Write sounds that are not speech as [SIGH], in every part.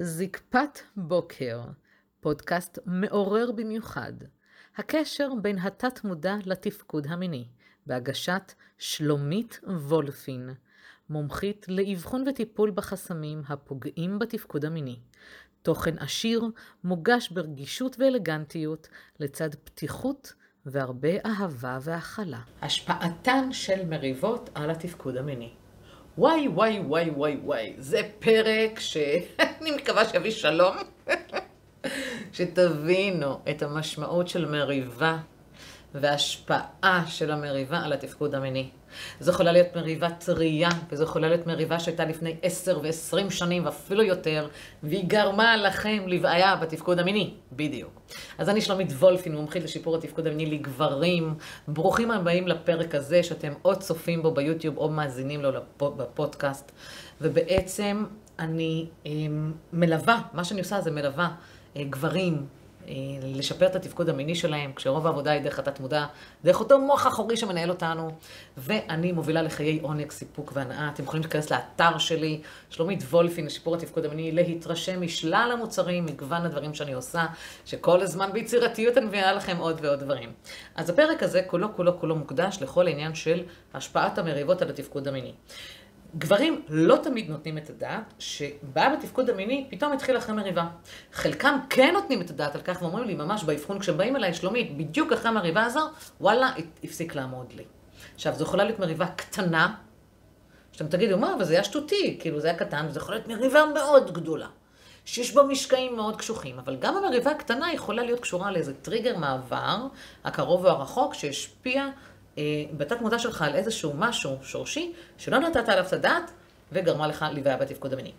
זקפת בוקר, פודקאסט מעורר במיוחד. הקשר בין התת-מודע לתפקוד המיני, בהגשת שלומית וולפין, מומחית לאבחון וטיפול בחסמים הפוגעים בתפקוד המיני. תוכן עשיר, מוגש ברגישות ואלגנטיות, לצד פתיחות והרבה אהבה והכלה. השפעתן של מריבות על התפקוד המיני. וואי, וואי, וואי, וואי, וואי. זה פרק [LAUGHS] שאני מקווה שיביא שלום. שתבינו את המשמעות של מריבה והשפעה של המריבה על התפקוד המיני. זו יכולה להיות מריבה טרייה, וזו יכולה להיות מריבה שהייתה לפני עשר ועשרים שנים ואפילו יותר, והיא גרמה לכם לבעיה בתפקוד המיני, בדיוק. אז אני שלומית וולפין, מומחית לשיפור התפקוד המיני לגברים. ברוכים הבאים לפרק הזה, שאתם או צופים בו ביוטיוב או מאזינים לו בפודקאסט. ובעצם אני אה, מלווה, מה שאני עושה זה מלווה אה, גברים, אה, לשפר את התפקוד המיני שלהם, כשרוב העבודה היא דרך התת-מודע, דרך אותו מוח אחורי שמנהל אותנו, ואני מובילה לחיי עונג, סיפוק והנאה. אתם יכולים להיכנס לאתר שלי, שלומית וולפין, לשיפור התפקוד המיני, להתרשם משלל המוצרים, מגוון הדברים שאני עושה, שכל הזמן ביצירתיות אני מביאה לכם עוד ועוד דברים. אז הפרק הזה כולו כולו כולו מוקדש לכל העניין של השפעת המריבות על התפקוד המיני. גברים לא תמיד נותנים את הדעת שבעיה בתפקוד המיני פתאום התחיל אחרי מריבה. חלקם כן נותנים את הדעת על כך ואומרים לי ממש באבחון כשהם באים אליי, שלומית, בדיוק אחרי המריבה הזו, וואלה, הפסיק לעמוד לי. עכשיו, זו יכולה להיות מריבה קטנה, שאתם תגידו, מה, אבל זה היה שטותי, כאילו זה היה קטן, וזו יכולה להיות מריבה מאוד גדולה, שיש בה משקעים מאוד קשוחים, אבל גם המריבה הקטנה יכולה להיות קשורה לאיזה טריגר מעבר, הקרוב או הרחוק, שהשפיע בתת מודע שלך על איזשהו משהו שורשי, שלא נתת עליו את הדעת, וגרמה לך לבעיה בתפקוד המיני.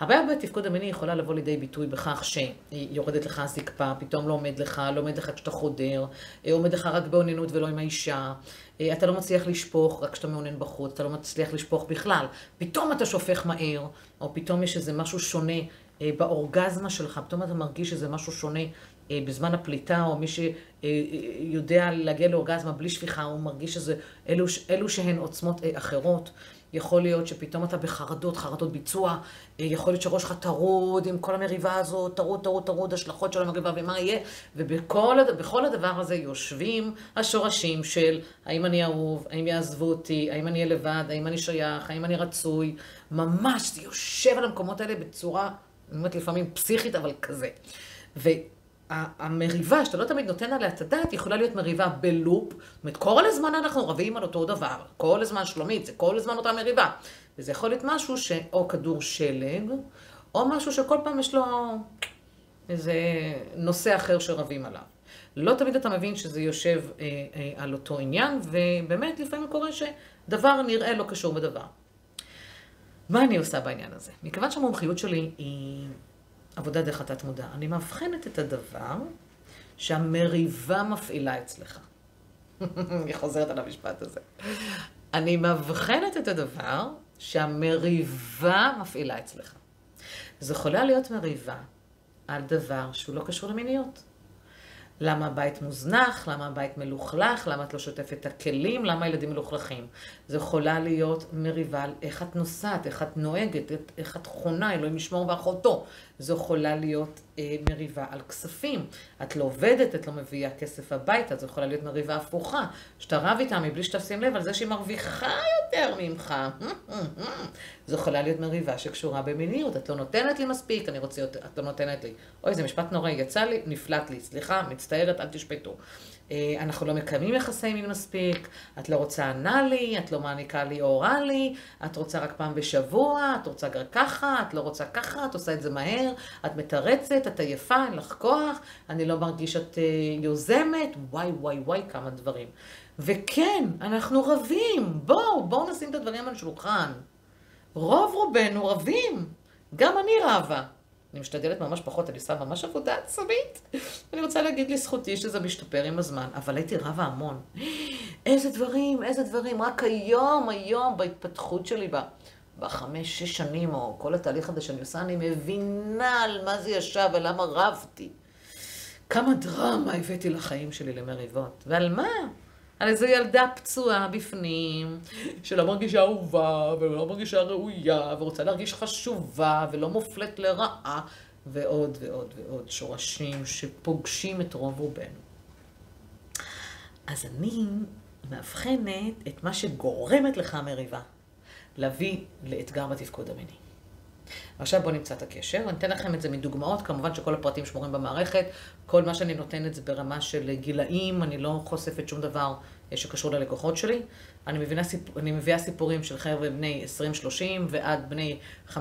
הבעיה בתפקוד המיני יכולה לבוא לידי ביטוי בכך שיורדת לך הזקפה, פתאום לא עומד לך, לא עומד לך כשאתה חודר, אה, עומד לך רק באוננות ולא עם האישה, אה, אתה לא מצליח לשפוך רק כשאתה מאונן בחוץ, אתה לא מצליח לשפוך בכלל, פתאום אתה שופך מהר, או פתאום יש איזה משהו שונה באורגזמה שלך, פתאום אתה מרגיש שזה משהו שונה אה, בזמן הפליטה, או מי שיודע להגיע לאורגזמה בלי שפיכה, הוא מרגיש שזה, אלו, אלו שהן עוצמות אה, אחרות. יכול להיות שפתאום אתה בחרדות, חרדות ביצוע, אה, יכול להיות שראש שלך טרוד עם כל המריבה הזאת, טרוד, טרוד, טרוד, השלכות של המריבה ומה יהיה, ובכל הדבר הזה יושבים השורשים של האם אני אהוב, האם יעזבו אותי, האם אני אהיה לבד, האם אני שייך, האם אני רצוי, ממש זה יושב על המקומות האלה בצורה, אני אומרת לפעמים פסיכית, אבל כזה. המריבה, שאתה לא תמיד נותן עליה את הדעת, יכולה להיות מריבה בלופ. זאת אומרת, כל הזמן אנחנו רבים על אותו דבר. כל הזמן שלומית, זה כל הזמן אותה מריבה. וזה יכול להיות משהו שאו כדור שלג, או משהו שכל פעם יש לו איזה נושא אחר שרבים עליו. לא תמיד אתה מבין שזה יושב אה, אה, על אותו עניין, ובאמת לפעמים קורה שדבר נראה לא קשור בדבר. מה אני עושה בעניין הזה? מכיוון שהמומחיות שלי היא עבודה דרך התת מודע. אני מאבחנת את הדבר שהמריבה מפעילה אצלך. [LAUGHS] אני חוזרת על המשפט הזה. אני מאבחנת את הדבר שהמריבה מפעילה אצלך. זו יכולה להיות מריבה על דבר שהוא לא קשור למיניות. למה הבית מוזנח, למה הבית מלוכלך, למה את לא שוטפת את הכלים, למה הילדים מלוכלכים. זו יכולה להיות מריבה על איך את נוסעת, איך את נוהגת, איך את חונה, אלוהים ישמור באחותו. זו יכולה להיות אה, מריבה על כספים. את לא עובדת, את לא מביאה כסף הביתה, זו יכולה להיות מריבה הפוכה. שאתה רב איתה מבלי שתשים לב על זה שהיא מרוויחה יותר ממך. [LAUGHS] זו יכולה להיות מריבה שקשורה במיניות. את לא נותנת לי מספיק, אני רוצה יותר, את לא נותנת לי. אוי, זה משפט נורא, יצא לי, נפלט לי. סליחה, מצטערת, אל תשפטו. אה, אנחנו לא מקיימים יחסי מין מספיק, את לא רוצה לי, את לא מעניקה לי או לי, את רוצה רק פעם בשבוע, את רוצה רק ככה, את לא רוצה ככה, את עושה את זה מהר, את מתרצת, את עייפה, אין לך כוח, אני לא מרגיש שאת אה, יוזמת, וואי וואי וואי כמה דברים. וכן, אנחנו רבים, בואו, בואו נשים את הדברים על שולחן. רוב רובנו רבים, גם אני רבה. אני משתדלת ממש פחות, אני עושה ממש עבודה עצמית. אני רוצה להגיד לזכותי שזה משתפר עם הזמן, אבל הייתי רבה המון. איזה דברים, איזה דברים, רק היום, היום, בהתפתחות שלי, בחמש, שש שנים, או כל התהליך הזה שאני עושה, אני מבינה על מה זה ישב ולמה רבתי. כמה דרמה הבאתי לחיים שלי למריבות. ועל מה? על איזו ילדה פצועה בפנים, שלא מרגישה אהובה, ולא מרגישה ראויה, ורוצה להרגיש חשובה, ולא מופלית לרעה. ועוד ועוד ועוד שורשים שפוגשים את רוב רובנו. אז אני מאבחנת את מה שגורמת לך המריבה, להביא לאתגר בתפקוד המיני. עכשיו בואו נמצא את הקשר, אני אתן לכם את זה מדוגמאות, כמובן שכל הפרטים שמורים במערכת, כל מה שאני נותנת זה ברמה של גילאים, אני לא חושפת שום דבר שקשור ללקוחות שלי. אני, מבינה, אני מביאה סיפורים של חבר'ה בני 20-30 ועד בני 50-60-70,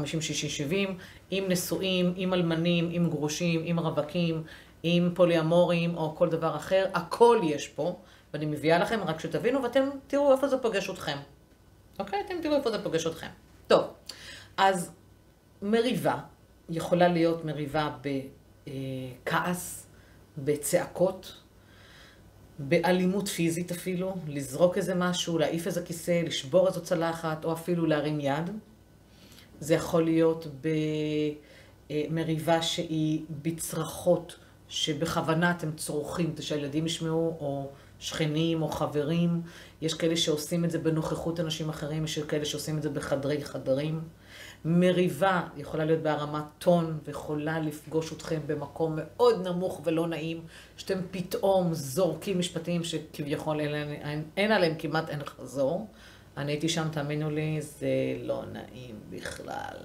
עם נשואים, עם אלמנים, עם גרושים, עם רווקים, עם פוליאמורים או כל דבר אחר, הכל יש פה, ואני מביאה לכם רק שתבינו ואתם תראו איפה זה פוגש אתכם. אוקיי? אתם תראו איפה זה פוגש אתכם. טוב, אז מריבה יכולה להיות מריבה בכעס, בצעקות, באלימות פיזית אפילו, לזרוק איזה משהו, להעיף איזה כיסא, לשבור איזו צלחת, או אפילו להרים יד. זה יכול להיות במריבה שהיא בצרחות, שבכוונה אתם צורכים, כדי שהילדים ישמעו, או שכנים או חברים. יש כאלה שעושים את זה בנוכחות אנשים אחרים, יש כאלה שעושים את זה בחדרי חדרים. מריבה יכולה להיות בהרמת טון ויכולה לפגוש אתכם במקום מאוד נמוך ולא נעים, שאתם פתאום זורקים משפטים שכביכול אין, אין, אין עליהם כמעט אין חזור. אני הייתי שם, תאמינו לי, זה לא נעים בכלל.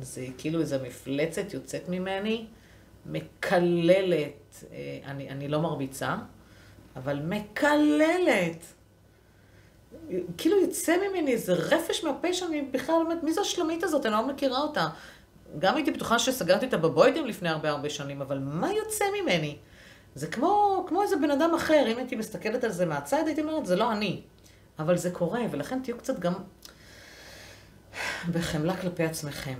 זה כאילו איזו מפלצת יוצאת ממני, מקללת, אה, אני, אני לא מרביצה, אבל מקללת. כאילו יצא ממני איזה רפש מהפה שאני בכלל אומרת, מי זו השלמית הזאת? אני לא מכירה אותה. גם הייתי בטוחה שסגרתי אותה בבוידם לפני הרבה הרבה שנים, אבל מה יוצא ממני? זה כמו, כמו איזה בן אדם אחר, אם הייתי מסתכלת על זה מהצד, הייתי אומרת, זה לא אני. אבל זה קורה, ולכן תהיו קצת גם בחמלה כלפי עצמכם.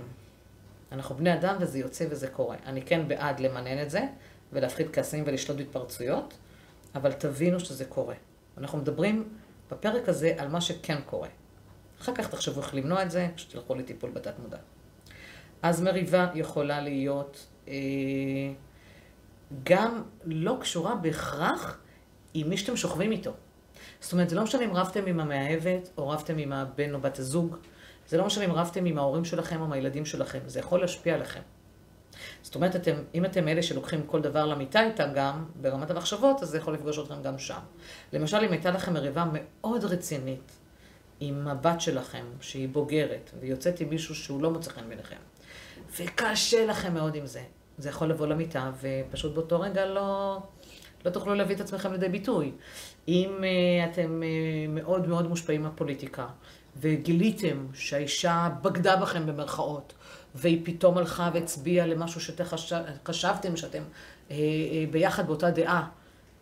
אנחנו בני אדם וזה יוצא וזה קורה. אני כן בעד למנן את זה, ולהפחית כעסים ולשלוט בהתפרצויות, אבל תבינו שזה קורה. אנחנו מדברים בפרק הזה על מה שכן קורה. אחר כך תחשבו איך למנוע את זה, פשוט תלכו לטיפול בתת מודע. אז מריבה יכולה להיות אה, גם לא קשורה בהכרח עם מי שאתם שוכבים איתו. זאת אומרת, זה לא משנה אם רבתם עם המאהבת, או רבתם עם הבן או בת הזוג, זה לא משנה אם רבתם עם ההורים שלכם או עם הילדים שלכם, זה יכול להשפיע עליכם. זאת אומרת, אתם, אם אתם אלה שלוקחים כל דבר למיטה איתם גם, ברמת המחשבות, אז זה יכול לפגוש אתכם גם שם. למשל, אם הייתה לכם מריבה מאוד רצינית עם הבת שלכם, שהיא בוגרת, ויוצאת עם מישהו שהוא לא מוצא חן ביניכם, וקשה לכם מאוד עם זה, זה יכול לבוא למיטה, ופשוט באותו רגע לא, לא תוכלו להביא את עצמכם לידי ביטוי. אם uh, אתם uh, מאוד מאוד מושפעים מהפוליטיקה, וגיליתם שהאישה בגדה בכם במרכאות, והיא פתאום הלכה והצביעה למשהו שאתם חשבתם שאתם אה, אה, ביחד באותה דעה.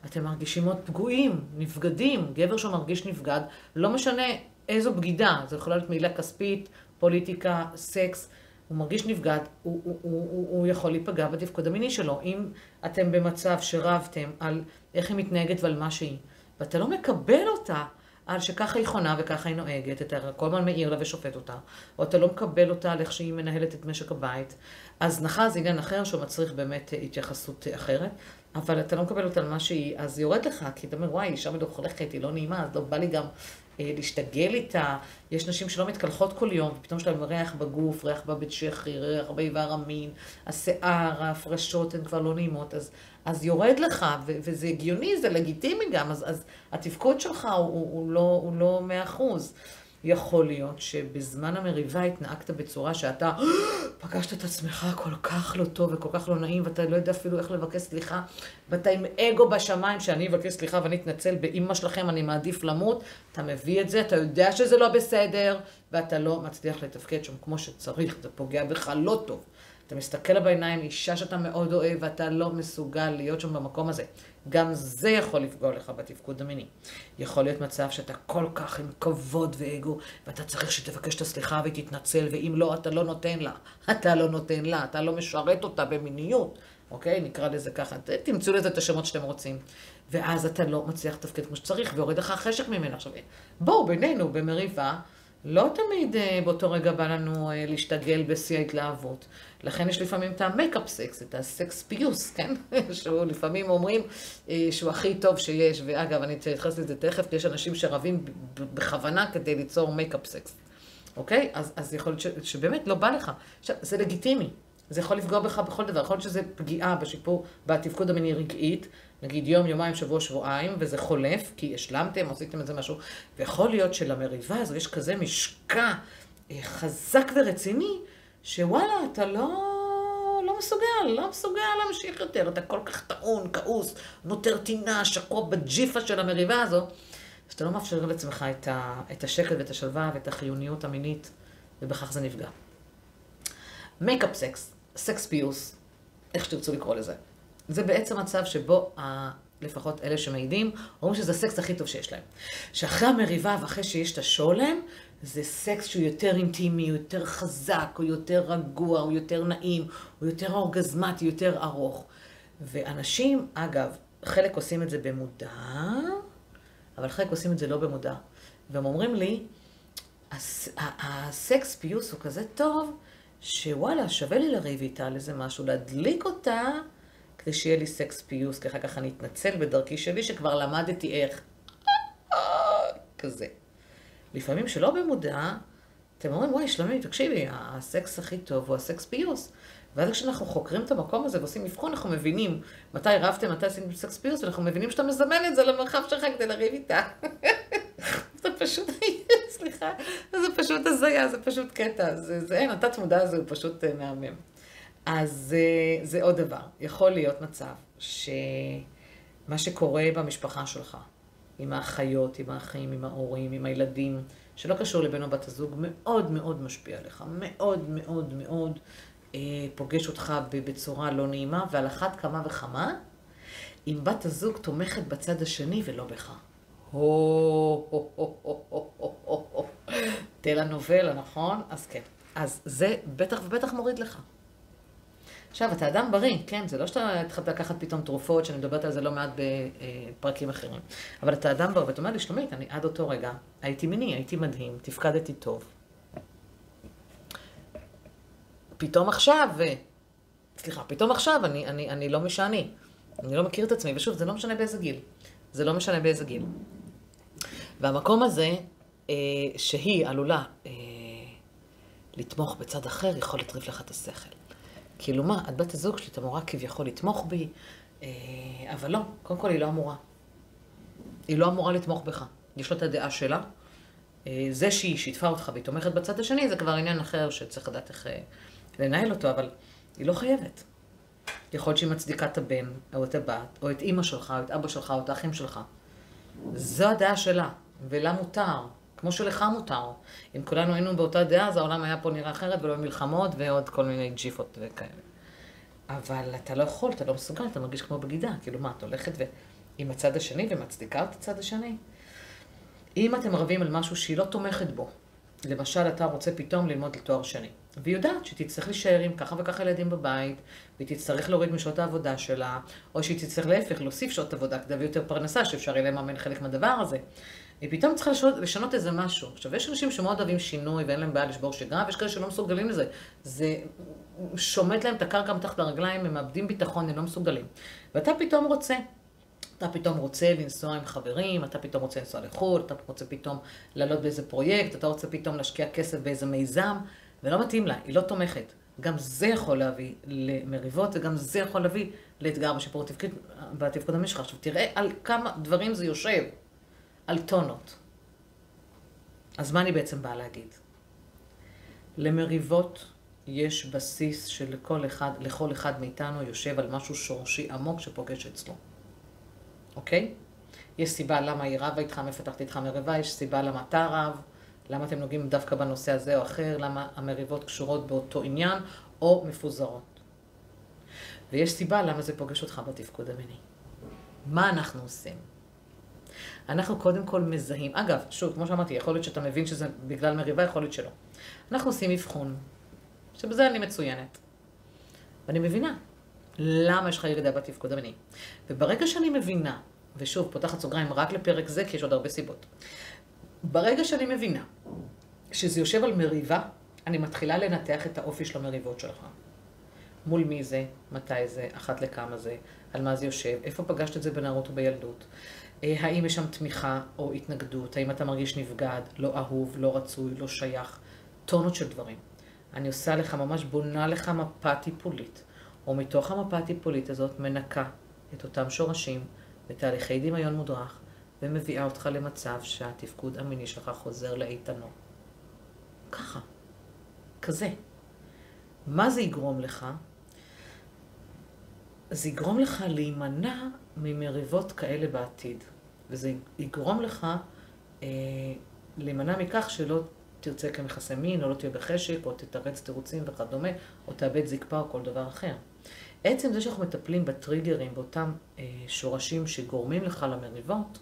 אתם מרגישים מאוד פגועים, נבגדים. גבר שמרגיש נבגד, לא משנה איזו בגידה, זו יכולה להיות מילה כספית, פוליטיקה, סקס, הוא מרגיש נבגד, הוא, הוא, הוא, הוא, הוא יכול להיפגע בתפקוד המיני שלו. אם אתם במצב שרבתם על איך היא מתנהגת ועל מה שהיא, ואתה לא מקבל אותה, על שככה היא חונה וככה היא נוהגת, אתה כל הזמן מעיר לה ושופט אותה, או אתה לא מקבל אותה על איך שהיא מנהלת את משק הבית. הזנחה זה עניין אחר שמצריך באמת התייחסות אחרת, אבל אתה לא מקבל אותה על מה שהיא, אז היא יורד לך, כי אתה אומר, וואי, אישה מלוכלכת, היא לא נעימה, אז לא בא לי גם אה, להשתגל איתה. יש נשים שלא מתקלחות כל יום, ופתאום יש להן ריח בגוף, ריח בבית שחי, ריח באיבר המין, השיער, ההפרשות הן כבר לא נעימות, אז אז יורד לך, ו- וזה הגיוני, זה לגיטימי גם, אז, אז התפקוד שלך הוא, הוא, הוא לא לא מאה אחוז. יכול להיות שבזמן המריבה התנהגת בצורה שאתה פגשת את עצמך כל כך לא טוב וכל כך לא נעים, ואתה לא יודע אפילו איך לבקש סליחה, ואתה עם אגו בשמיים שאני אבקש סליחה ואני אתנצל באימא שלכם, אני מעדיף למות, אתה מביא את זה, אתה יודע שזה לא בסדר, ואתה לא מצליח לתפקד שם כמו שצריך, זה פוגע בך לא טוב. אתה מסתכל בעיניים, אישה שאתה מאוד אוהב, ואתה לא מסוגל להיות שם במקום הזה. גם זה יכול לפגוע לך בתפקוד המיני. יכול להיות מצב שאתה כל כך עם כבוד ואגו, ואתה צריך שתבקש את הסליחה והיא תתנצל, ואם לא, אתה לא נותן לה. [LAUGHS] אתה לא נותן לה, אתה לא משרת אותה במיניות. אוקיי? נקרא לזה ככה. תמצאו לזה את השמות שאתם רוצים. ואז אתה לא מצליח לתפקד כמו שצריך, ויורד לך חשק ממנה. עכשיו, בואו, בינינו, במריבה, לא תמיד אה, באותו רגע בא לנו אה, להשתגל בשיא ההתלהבות. לכן יש לפעמים את ה makeup sex, את הסקס פיוס, כן? [LAUGHS] שהוא לפעמים אומרים אה, שהוא הכי טוב שיש, ואגב, אני אתייחס לזה תכף, כי יש אנשים שרבים בכוונה כדי ליצור makeup sex, אוקיי? אז, אז יכול להיות ש, שבאמת לא בא לך. עכשיו, זה לגיטימי. זה יכול לפגוע בך בכל דבר, יכול להיות שזה פגיעה בשיפור, בתפקוד המיני רגעית, נגיד יום, יומיים, שבוע, שבועיים, וזה חולף, כי השלמתם, עשיתם את זה משהו, ויכול להיות שלמריבה הזו יש כזה משקע אה, חזק ורציני, שוואלה, אתה לא... לא מסוגל, לא מסוגל להמשיך יותר, אתה כל כך טעון, כעוס, נותר טינה, שקוע בג'יפה של המריבה הזו, שאתה לא מאפשר לעצמך את, ה, את השקט ואת השלווה ואת החיוניות המינית, ובכך זה נפגע. makeup sex, סקס פיוס, איך שתרצו לקרוא לזה. זה בעצם מצב שבו, ה, לפחות אלה שמעידים, אומרים שזה הסקס הכי טוב שיש להם. שאחרי המריבה ואחרי שיש את השולם, זה סקס שהוא יותר אינטימי, הוא יותר חזק, הוא יותר רגוע, הוא יותר נעים, הוא יותר אורגזמטי, יותר ארוך. ואנשים, אגב, חלק עושים את זה במודע, אבל חלק עושים את זה לא במודע. והם אומרים לי, הסקס פיוס הוא כזה טוב, שוואלה, שווה לי לריב איתה על איזה משהו, להדליק אותה, כדי שיהיה לי סקס פיוס, כי אחר כך אני אתנצל בדרכי שלי, שכבר למדתי איך. כזה. לפעמים שלא במודע, אתם אומרים, וואי, שלומי, תקשיבי, הסקס הכי טוב הוא הסקס פיוס. ואז כשאנחנו חוקרים את המקום הזה ועושים אבחון, אנחנו מבינים מתי רבתם, מתי עשיתם סקס פיוס, ואנחנו מבינים שאתה מזמן את זה למרחב שלך כדי לריב איתה. [LAUGHS] זה פשוט, סליחה, זה פשוט הזיה, זה פשוט קטע. זה, זה אין, התת מודע הזה הוא פשוט אה, מהמם. אז זה, אה, זה עוד דבר. יכול להיות מצב שמה שקורה במשפחה שלך, עם האחיות, עם האחים, עם ההורים, עם הילדים, שלא קשור לבן או בת הזוג, מאוד מאוד משפיע עליך, מאוד מאוד מאוד אה, פוגש אותך בצורה לא נעימה, ועל אחת כמה וכמה, אם בת הזוג תומכת בצד השני ולא בך. טלנובלה, נכון? אז כן. אז זה בטח ובטח מוריד לך. עכשיו, אתה אדם בריא, כן? זה לא שאתה התחלת לקחת פתאום תרופות, שאני מדברת על זה לא מעט בפרקים אחרים. אבל אתה אדם בריא, ואתה אומר לי, שלומית, אני עד אותו רגע הייתי מיני, הייתי מדהים, תפקדתי טוב. פתאום עכשיו, סליחה, פתאום עכשיו אני, אני, אני לא מי שאני. אני לא מכיר את עצמי, ושוב, זה לא משנה באיזה גיל. זה לא משנה באיזה גיל. והמקום הזה, אה, שהיא עלולה אה, לתמוך בצד אחר, יכול לטריף לך את השכל. כאילו מה, את בת הזוג שלי, את אמורה כביכול לתמוך בי, אה, אבל לא, קודם כל היא לא אמורה. היא לא אמורה לתמוך בך. יש לה את הדעה שלה. אה, זה שהיא שיתפה אותך והיא תומכת בצד השני, זה כבר עניין אחר שצריך לדעת איך אה, לנהל אותו, אבל היא לא חייבת. יכול להיות שהיא מצדיקה את הבן, או את הבת, או את אימא שלך, או את אבא שלך, או את האחים שלך. זו הדעה שלה, ולה מותר. כמו שלך מותר. אם כולנו היינו באותה דעה, אז העולם היה פה נראה אחרת, ולא מלחמות ועוד כל מיני ג'יפות וכאלה. אבל אתה לא יכול, אתה לא מסוגל, אתה מרגיש כמו בגידה. כאילו מה, את הולכת ו... עם הצד השני ומצדיקה את הצד השני? אם אתם רבים על משהו שהיא לא תומכת בו, למשל אתה רוצה פתאום ללמוד לתואר שני, והיא יודעת שתצטרך להישאר עם ככה וככה ילדים בבית, והיא תצטרך להוריד משעות העבודה שלה, או שהיא תצטרך להפך, להוסיף שעות עבודה כדי להביא יותר פרנסה, שאפשר יהיה לממן חלק מהדבר הזה. היא פתאום צריכה לשנות, לשנות איזה משהו. עכשיו, יש אנשים שמאוד אוהבים שינוי ואין להם בעיה לשבור שגרה, ויש כאלה שלא מסוגלים לזה. זה שומט להם את הקרקע מתחת לרגליים, הם מאבדים ביטחון, הם לא מסוגלים. ואתה פתאום רוצה. אתה פתאום רוצה לנסוע עם חברים, אתה פתאום רוצה לנסוע לחו"ל, אתה רוצה פתאום לעלות באיזה פרויקט, אתה רוצה פתאום להשקיע כסף באיזה מיזם, ולא מתאים לה, היא לא תומכת. גם זה יכול להביא למריבות, וגם זה יכול להביא לאתגר בשיפור התפקוד, בתפקוד המשך. עכשיו, תראה על כמה דברים זה יושב. על טונות. אז מה אני בעצם באה להגיד? למריבות יש בסיס שלכל אחד, לכל אחד מאיתנו יושב על משהו שורשי עמוק שפוגש אצלו. אוקיי? יש סיבה למה היא רבה איתך, מפתחת איתך מריבה, יש סיבה למה אתה רב, למה אתם נוגעים דווקא בנושא הזה או אחר, למה המריבות קשורות באותו עניין או מפוזרות. ויש סיבה למה זה פוגש אותך בתפקוד המיני. מה אנחנו עושים? אנחנו קודם כל מזהים. אגב, שוב, כמו שאמרתי, יכול להיות שאתה מבין שזה בגלל מריבה, יכול להיות שלא. אנחנו עושים אבחון, שבזה אני מצוינת. ואני מבינה למה יש לך ירידה בתפקוד המיני. וברגע שאני מבינה, ושוב, פותחת סוגריים רק לפרק זה, כי יש עוד הרבה סיבות. ברגע שאני מבינה שזה יושב על מריבה, אני מתחילה לנתח את האופי של המריבות שלך. מול מי זה, מתי זה, אחת לכמה זה, על מה זה יושב, איפה פגשת את זה בנערות או בילדות, אה, האם יש שם תמיכה או התנגדות, האם אתה מרגיש נבגד, לא אהוב, לא רצוי, לא שייך, טונות של דברים. אני עושה לך, ממש בונה לך מפה טיפולית, ומתוך המפה הטיפולית הזאת מנקה את אותם שורשים בתהליכי דמיון מודרך, ומביאה אותך למצב שהתפקוד המיני שלך חוזר לאיתנו. ככה, כזה. מה זה יגרום לך? זה יגרום לך להימנע ממריבות כאלה בעתיד. וזה יגרום לך אה, להימנע מכך שלא תרצה כמכסה מין, או לא תהיה בחשק, או תתרץ תירוצים וכדומה, או תאבד זקפה או כל דבר אחר. עצם זה שאנחנו מטפלים בטריגרים, באותם אה, שורשים שגורמים לך למריבות,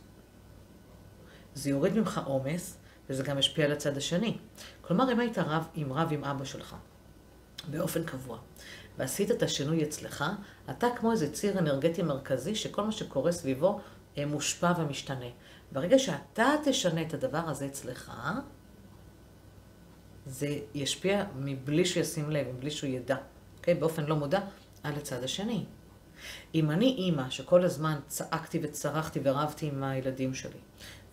זה יוריד ממך עומס, וזה גם ישפיע על הצד השני. כלומר, אם היית רב עם רב עם אבא שלך, באופן קבוע, ועשית את השינוי אצלך, אתה כמו איזה ציר אנרגטי מרכזי, שכל מה שקורה סביבו מושפע ומשתנה. ברגע שאתה תשנה את הדבר הזה אצלך, זה ישפיע מבלי שישים לב, מבלי שהוא ידע, אוקיי? באופן לא מודע, על הצד השני. אם אני אימא שכל הזמן צעקתי וצרחתי ורבתי עם הילדים שלי,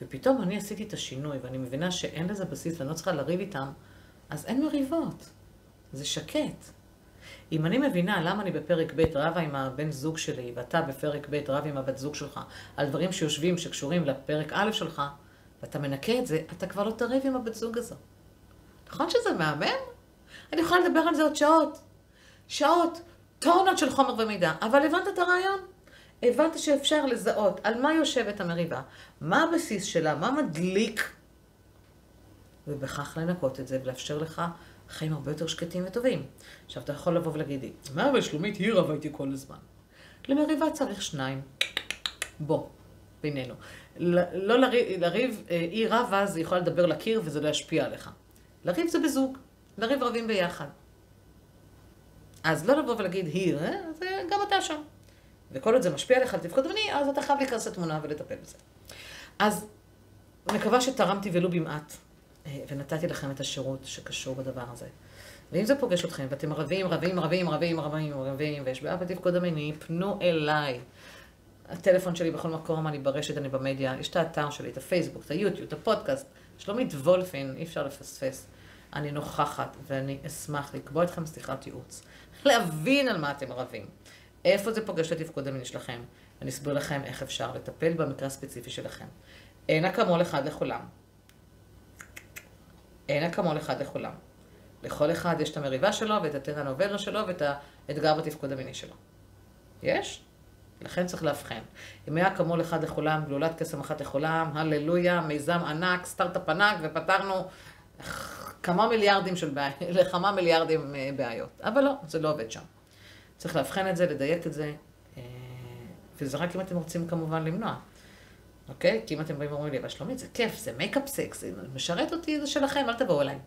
ופתאום אני עשיתי את השינוי ואני מבינה שאין לזה בסיס ואני לא צריכה לריב איתם, אז אין מריבות. זה שקט. אם אני מבינה למה אני בפרק ב' רבה עם הבן זוג שלי, ואתה בפרק ב' רב עם הבת זוג שלך, על דברים שיושבים, שקשורים לפרק א' שלך, ואתה מנקה את זה, אתה כבר לא תריב עם הבת זוג הזו. נכון שזה מהמם? אני יכולה לדבר על זה עוד שעות. שעות, טונות של חומר ומידע, אבל הבנת את הרעיון? הבנת שאפשר לזהות על מה יושבת המריבה, מה הבסיס שלה, מה מדליק, ובכך לנקות את זה ולאפשר לך חיים הרבה יותר שקטים וטובים. עכשיו, אתה יכול לבוא ולהגיד לי, מה אבל שלומית, היא רבה איתי כל הזמן. למריבה צריך שניים. בוא, בינינו. לא לריב, אה, היא רבה, היא יכולה לדבר לקיר וזה לא ישפיע עליך. לריב זה בזוג, לריב רבים ביחד. אז לא לבוא ולהגיד היא, אה, זה גם אתה שם. וכל עוד זה משפיע עליך על תפקוד מיני, אז אתה חייב להיכנס לתמונה ולטפל בזה. אז מקווה שתרמתי ולו במעט, ונתתי לכם את השירות שקשור בדבר הזה. ואם זה פוגש אתכם, ואתם רבים, רבים, רבים, רבים, רבים, רבים, ויש בעיה בתפקוד המיני, פנו אליי. הטלפון שלי בכל מקום, אני ברשת, אני במדיה, יש את האתר שלי, את הפייסבוק, את היוטיוב, את הפודקאסט. שלומית וולפין, אי אפשר לפספס. אני נוכחת, ואני אשמח לקבוע אתכם שיחת ייעוץ. להבין על מה אתם רבים. איפה זה פוגש את התפקוד המיני שלכם, ואני אסביר לכם איך אפשר לטפל במקרה הספציפי שלכם. אין אקמול אחד לכולם. אין אקמול אחד לכולם. לכל אחד יש את המריבה שלו, ואת הטרנובר שלו, ואת האתגר בתפקוד המיני שלו. יש? לכן צריך להבחן. אם היה אקמול אחד לכולם, גלולת קסם אחת לכולם, הללויה, מיזם ענק, סטארט-אפ ענק, ופתרנו כמה מיליארדים של בעיות, [LAUGHS] לכמה מיליארדים אה, בעיות. אבל לא, זה לא עובד שם. צריך לאבחן את זה, לדייק את זה, אה, וזה רק אם אתם רוצים כמובן למנוע. אוקיי? כי אם אתם באים ואומרים לי, אבל שלומית, זה כיף, זה make-up sex, זה משרת אותי, זה שלכם, אל תבואו אליי.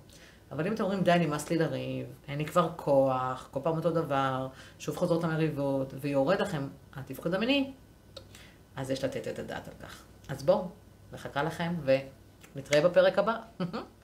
אבל אם אתם אומרים, די, נמאס לי לריב, אין לי כבר כוח, כל פעם אותו דבר, שוב חוזרות המריבות, ויורד לכם התפקוד המיני, אז יש לתת את הדעת על כך. אז בואו, מחכה לכם, ונתראה בפרק הבא. [LAUGHS]